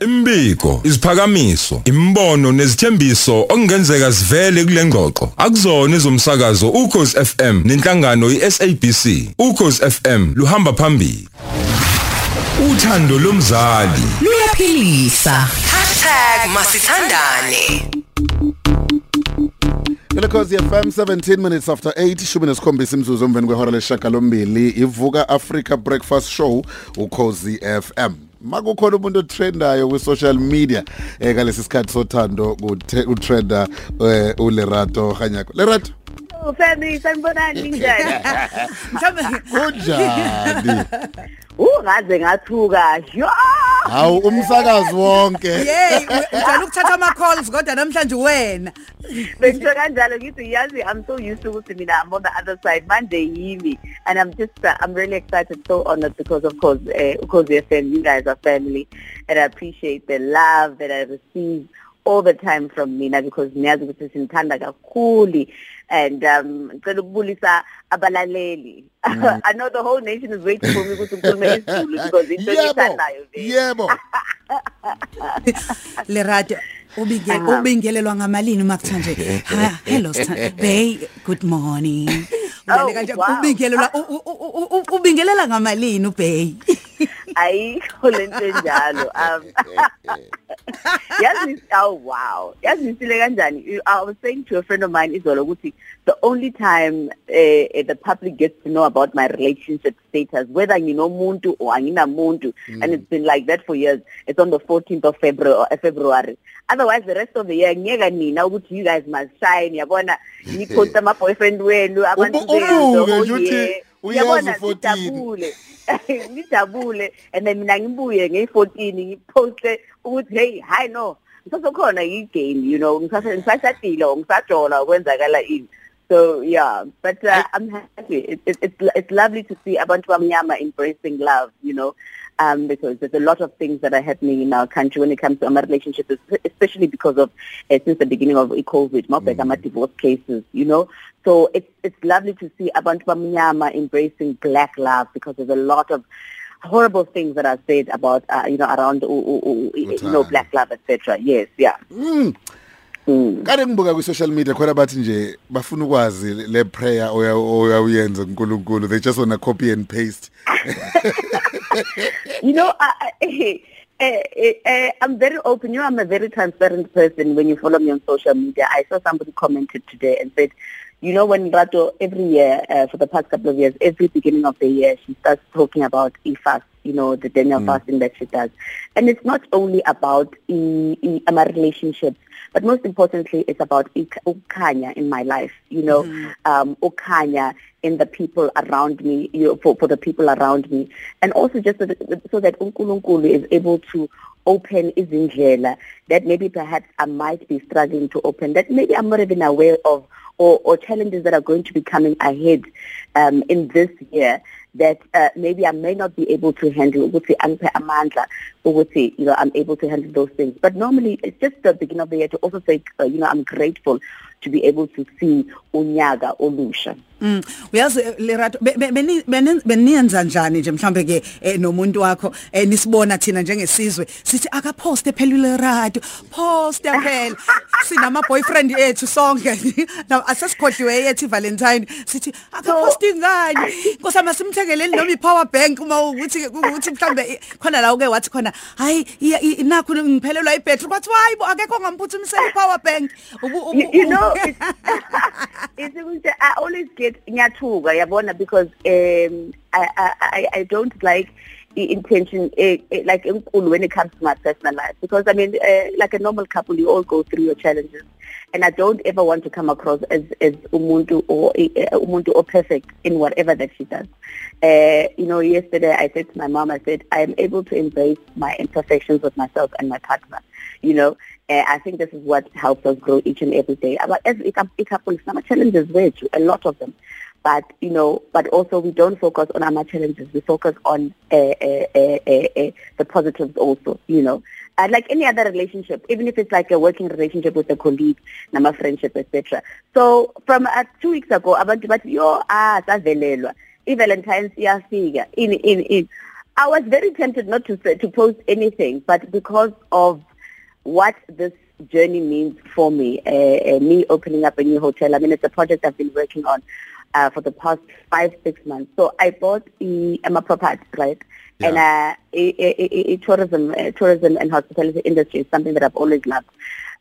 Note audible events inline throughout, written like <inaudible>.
Imbiko, isiphakamiso, imbono nezithembiso okungenzeka sivele kule ngxoxo. Akuzona izomsakazo ukhozi FM nenhlangano iSABC. Ukhozi FM luhamba phambili. Uthando lomzali. luyaphilisa #masithandane Lekhozi FM 17 minutes after 8 shumi nesikhombisa imzuzu emveni kwehora leshaka lombili ivuka Africa Breakfast Show ukhozi FM makukhona umuntu otrendayo ku social media eka lesi sikhathi sothando utrenda uLerato Khanyako Lerato? Ufemi sanibonani njani? mhlawumbe kunjani Ungaze ngathuka. Yo! hawu umsakazi wonke hey ngicela ukuthatha ama calls kodwa namhlanje wena Bengisho kanjalo ngithi yazi I'm so used to ukuthi mina I'm on the other side Monday yimi and I'm just uh, I'm really excited so honored because of course uh, because FM you guys are family and I appreciate the love that I receive all the time from mina because niyazi ukuthi sinithanda kakhulu and um ngicela ukubulisa abalaleli I know the whole nation is waiting for me ukuthi ngikhulume isiZulu because into yebo engithandayo vele yebo le radio ubinge Aha. ubingelelwa ngamalini makuthanje ha hello Sitha- bay good morning Oh, Ungale kanje wow. ubingelelwa u- u- u- u- ubingelela ngamalini ubay ayikho lento enjalo um yazi oh wow. Yazi isile kanjani i was saying to a friend of mine izolo ukuthi the only time uh, the public gets to know about my relationship status whether nginomuntu or anginamuntu and it's been like that for years it's on the 14th of february uh, february. Otherwise the rest of the year ngiyeka nina ukuthi you guys must shine yabona? <laughs> Ngiposta ama boyfriend wenu abantu benu nje ukuthi year. uyazi Yabona, 14. <laughs> ngijabule and then mina ngibuye ngeyi14 ngiposte ukuthi hey hi no ngisasokhona igame you know ngisasa ngisashadile ngisajola ukwenzakala ini. So yeah but uh, i'm happy. It, it, it's it's lovely to see abantu bamnyama embracing love you know. Um because there's a lot of things that are happening in our country when it comes to our relationships es- especially because of uh, since the beginning of covid mabheka ama divorce cases you know? So it's it's lovely to see abantu bamnyama embracing black love because there's a lot of horrible things that are said about uh, you know around uh, uh, you know black love etc yes yeah. Mm. mm. Kade ngibuka ku social media khona bathi nje bafuna ukwazi le prayer oya oyayenza uNkulunkulu. They just want to copy and paste. <laughs> you know, I, I, uh, <laughs> uh, I'm very open. You know, I'm a very transparent person. When you follow me on social media, I saw somebody commented today and said, you know, when Rato every year uh, for the past couple of years, every beginning of the year, she starts talking about e-fast. You know, the Daniel fasting that she does, and it's not only about e, e, my relationships, but most importantly, it's about ik- ukanya in my life. You know, um, ukanya in the people around me, you know, for, for the people around me, and also just so that, so that uNkulunkulu is able to open izindlela that maybe perhaps I might be struggling to open, that maybe I'm not even aware of, or, or challenges that are going to be coming ahead um, in this year that uh, maybe I may not be able to handle ukuthi angiphe amandla ukuthi you know I'm able to handle those things. But normally it's just the beginning of the year to also say uh, you know I'm grateful to be able to see unyaka olusha. Mm. Uyazi eh, Lerato be- be- beni- beni- beniyenza njani nje mhlambe ke eh, nomuntu wakho eh, nisibona thina njengesizwe? Sithi akaposte phela Lerato poste phela <laughs> sinama boyfriend ethu sonke. Na asesikhohliwe yethu Valentine sithi akaposti ngani nkosama simthengeleni noma ipower bank uma ukuthi ukuthi mhlambe eh, khona la uke wathi khona hayi iya- i- nakho ngiphelelwa ibattery kwathi hayibo akekho ngamphuthumisela ipower bank. Ubu- ubu- you, you know it's, ukuthi I always get ngiyathuka yabona? Because um I I I- don't like the intention eh, eh, like enkulu when it comes to my personal life. Because I mean uh, like a normal couple you all go through your challenges. And I don't ever want to come across as as umuntu or uh, umuntu or perfect in whatever that she does. Uh, you know yesterday I said to my mom I said I am able to embrace my imperfections with myself and my partner you know? Uh, I think this is what helps us grow each and every day. But as a cou- a couple some challenges wethu a lot of them. But you know but also we don't focus on our challenges. We focus on uh, uh, the positives also you know. Uh, like any other relationship even if it's like a working relationship with a colleague nama friendship etc so from uh, 2 weeks ago abantu bathi yo ah savelelwa. Ivalentines iyafika. Ini ini ini I was very tempted not to to post anything, but because of what this journey means for me, uh, uh, me opening up a new hotel. I mean, it's a project I've been working on uh, for the past five, six months. So I bought a, I'm a property, right? Yeah. And uh, a, a, a tourism, uh, tourism and hospitality industry is something that I've always loved.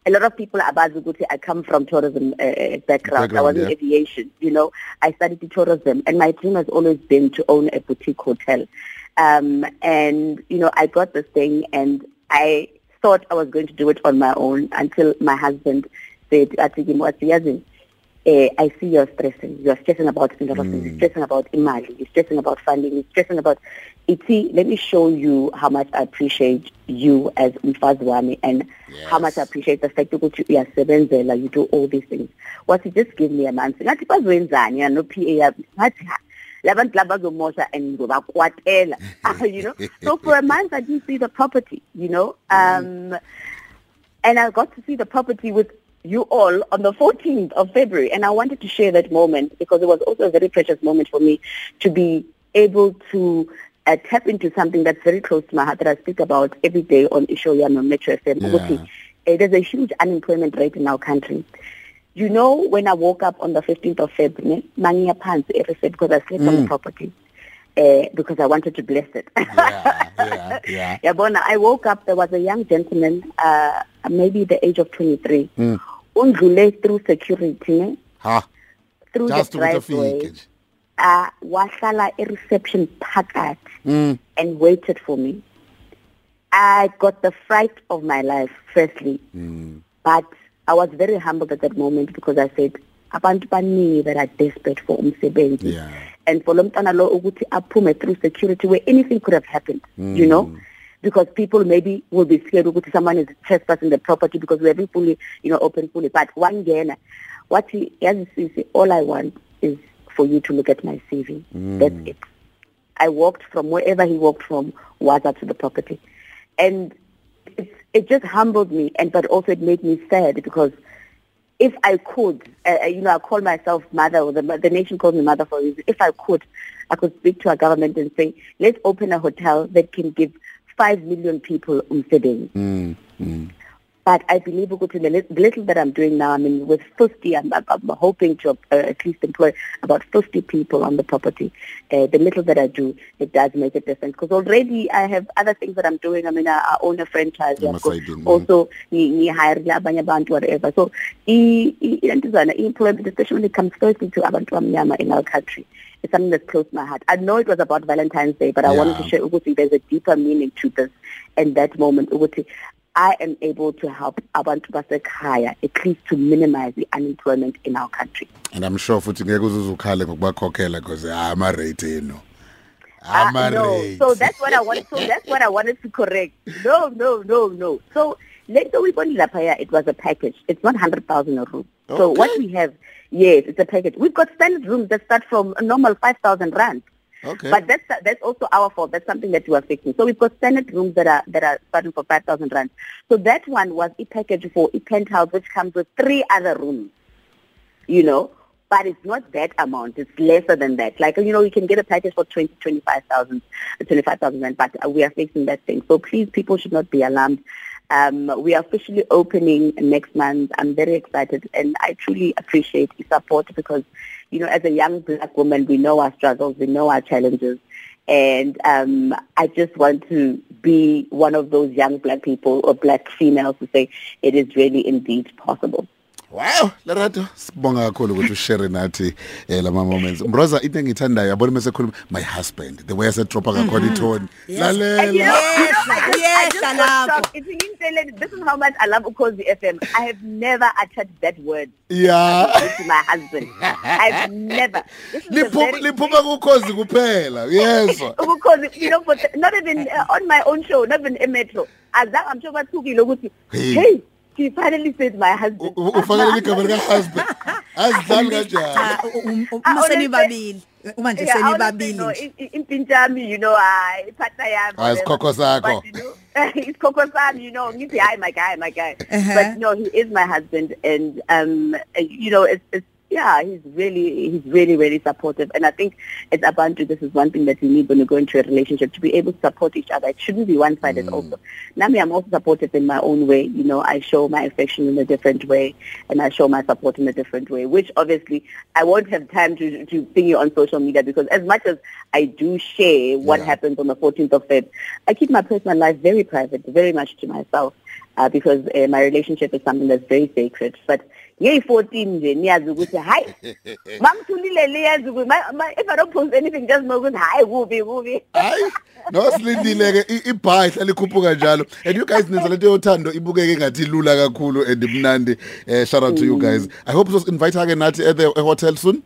A lot of people about Zuguti, I come from tourism uh, background. Background, I was yeah. in aviation, you know. I studied tourism, and my dream has always been to own a boutique hotel. Um, and you know, I got this thing, and I thought I was going to do it on my own until my husband said, "Atigim, what's the uh, I see you're stressing. You're stressing about a lot of things. You're stressing about imali. You're stressing about funding. You're stressing about iti. Let me show you how much I appreciate you as umfazwami and how much I appreciate the fact that you uyasebenzela. You do all these things. What you just give me a month. Ngathi bazwenzani no PA. Ngathi labantu laba bazomosha and ngizobakwatela. <laughs> you know. So for a month I didn't see the property. You know. Um, and I got to see the property with you all on the 14th of February. And I wanted to share that moment because it was also a very precious moment for me to be able to uh, tap into something that's very close to my heart that I speak about every day on Ishoyama Metro FM. Yeah. Uh, there's a huge unemployment rate in our country. You know, when I woke up on the 15th of February, mangiya phansi every day because I slept on the property. Uh, because I wanted to bless it. yeah yeah yeah <laughs> Yabona, I woke up, there was a young gentleman, uh, maybe the age of 23, Mm. undlule through security, ha through just the driveway, uh, wahlala e-reception phakathi mm and waited for me. I got the fright of my life, firstly, mm but I was very humbled at that moment because I said, abantu baningi that are desperate for umsebenzi. yeah. And for lo mntwana lo ukuthi aphume through security where anything could have happened you know? Because people maybe will be scared ukuthi someone is trespassing the property because we haven't fully you know open fully. But wangena wathi yazi sisi all i want is for you to look at my cv that's it. I walked from wherever he walked from waza to the property. And it, just humbled me and but also it made me sad because if I could, uh, you know, I call myself mother, or the, the nation calls me mother for a reason. If I could, I could speak to our government and say, let's open a hotel that can give five million people umsebenzi. mm mm But I believe ukuthi the lit- the little that I'm doing now, I mean, with 50, I'm, I'm hoping to uh, at least employ about 50 people on the property. Uh, the little that I do, it does make a difference. Because already I have other things that I'm doing. I mean, I, I own a franchise. Mm. also, hire abanye abantu, whatever. So, i- employment, especially when it comes firstly to abantu abamnyama in our country, it's something that's close to my heart. I know it was about Valentine's Day, but I wanted to Yeah. share ukuthi there's a deeper meaning to this and that moment ukuthi I am able to help abantu basekhaya at least to minimize the unemployment in our country. and i'm sure futhi ngeke uzuze ukhale ngokubakhokhela because ama rate eno Uh, ama no, rate so that's what I wanted. So that's what I wanted to correct. No, no, no, no. So later we went lapaya. It was a package. It's not hundred thousand a room. So Okay. what we have, yes, it's a package. We've got standard rooms that start from a normal five thousand rand. Okay But that's that's also our fault. That's something that we are fixing. So we've got standard rooms that are that are starting for five thousand rand. So that one was a package for a penthouse, which comes with three other rooms. You know, but it's not that amount. It's lesser than that. Like you know, you can get a package for twenty twenty five thousand, twenty five thousand rand. But we are fixing that thing. So please, people should not be alarmed. Um, we are officially opening next month. I'm very excited, and I truly appreciate your support because, you know, as a young black woman, we know our struggles, we know our challenges, and um, I just want to be one of those young black people or black females to say it is really indeed possible. Wow, Lerato, sibonga kakhulu ukuthi ushare nathi eh lama moments. Mbroza into engithandayo yabona mase khuluma my husband, the way asedropa ngakhona itone. And you know, Lalela. you know, I just, I Yes, just got Alapho. shocked. It's in Intel, This is how much I love Ukozi FM. I have never uttered that word Yeah. to my husband. I've never. This is a Liphuma very, liphuma kukhozi kuphela. Yezwa. because <laughs> you know, but not even uh, on my own show, not even a metro. As that, I'm sure bathukile ukuthi Hey. hey, she finally said my husband. <laughs> U- Ufakele igama lika husband. Azidlali kanjani? I uma senibabili uma nje senibabili impintshami yami, you know, hayi partner yami. Ah, whatever. isikhokho sakho. But, you know, <laughs> it's Coco Sam, you know, ngithi hi my guy, my guy. Uh-huh. But no, he is my husband and um you know, it's it's yeah, he's really he's really really supportive, and I think as Abantu, this is one thing that we need when we go into a relationship to be able to support each other. It shouldn't be one-sided. Mm. Also, Nami, I'm also supportive in my own way. You know, I show my affection in a different way, and I show my support in a different way. Which obviously I won't have time to to ping you on social media because as much as I do share what yeah. happens on the 14th of Feb, I keep my personal life very private, very much to myself. Uh, because uh, my relationship is something that's very sacred. But ngeyi14 nje niyazi ukuthi hayi <laughs> mangithulile liyazi ukuthi if i don't post anything just know ukuthi hayi kubi kubi. Hayi no silindile ke ibhayi hlala ikhuphuka njalo. And you guys nenza lento yothando ibukeke ngathi lula kakhulu and imnandi eh shout out to you guys. I hope so invite again nathi at the hotel soon.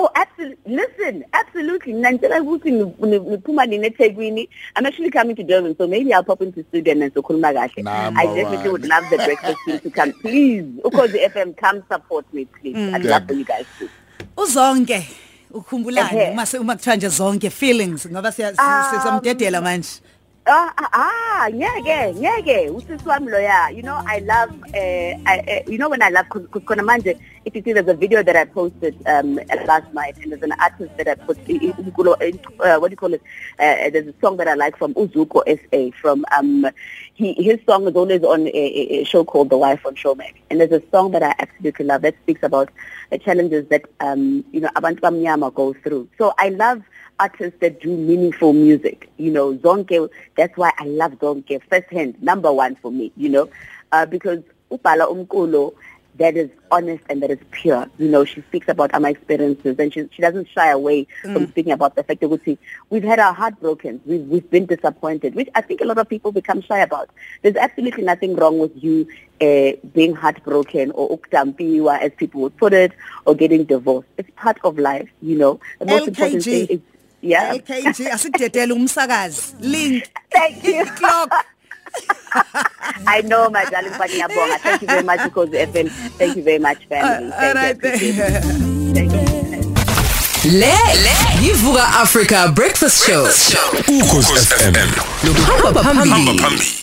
Oh absolutely listen absolutely. Ngicela ukuthi ngiphuma nini eThekwini I'm actually coming to Durban so maybe I'll pop into studio and sokhuluma kahle. I definitely would love the breakfast team to come. Please ukhozi FM come support me please. Mm. I'd love for you guys to Uzonke ukhumbulani mase uma kuthiwa nje zonke feelings ngoba siyamdedela um, manje. Ah ah ngeke ngeke usisi wami loya. You know I love uh, I, uh, you know when I love khona manje if you see there's a video that I posted um last night and there's an artist that I put uh, what do you call it uh, there's a song that I like from Uzuko SA from um he his song is always on a, a show called The Wife on Showmax and there's a song that I absolutely love that speaks about the challenges that um you know abantu bamnyama go through so I love artists that do meaningful music. You know, Zonke, that's why I love Zonke firsthand, number one for me, you know, uh, because Upala Umkulo, that is honest and that is pure. You know, she speaks about our experiences and she, she doesn't shy away mm. from speaking about the fact that we we've had our heart broken, we've, we've been disappointed, which I think a lot of people become shy about. There's absolutely nothing wrong with you uh, being heartbroken or uktampiwa, as people would put it, or getting divorced. It's part of life, you know. The most LKG. important thing is Yeah. LKG asikudedela <laughs> umsakazi. Link. Thank you. Clock. I know my darling Fanny Abonga. Thank you very much because FM. Thank you very much family. Uh, all right. <laughs> Thank you. Le yivuka Africa Breakfast Show. Ukhosi FM. Lo hamba phambili.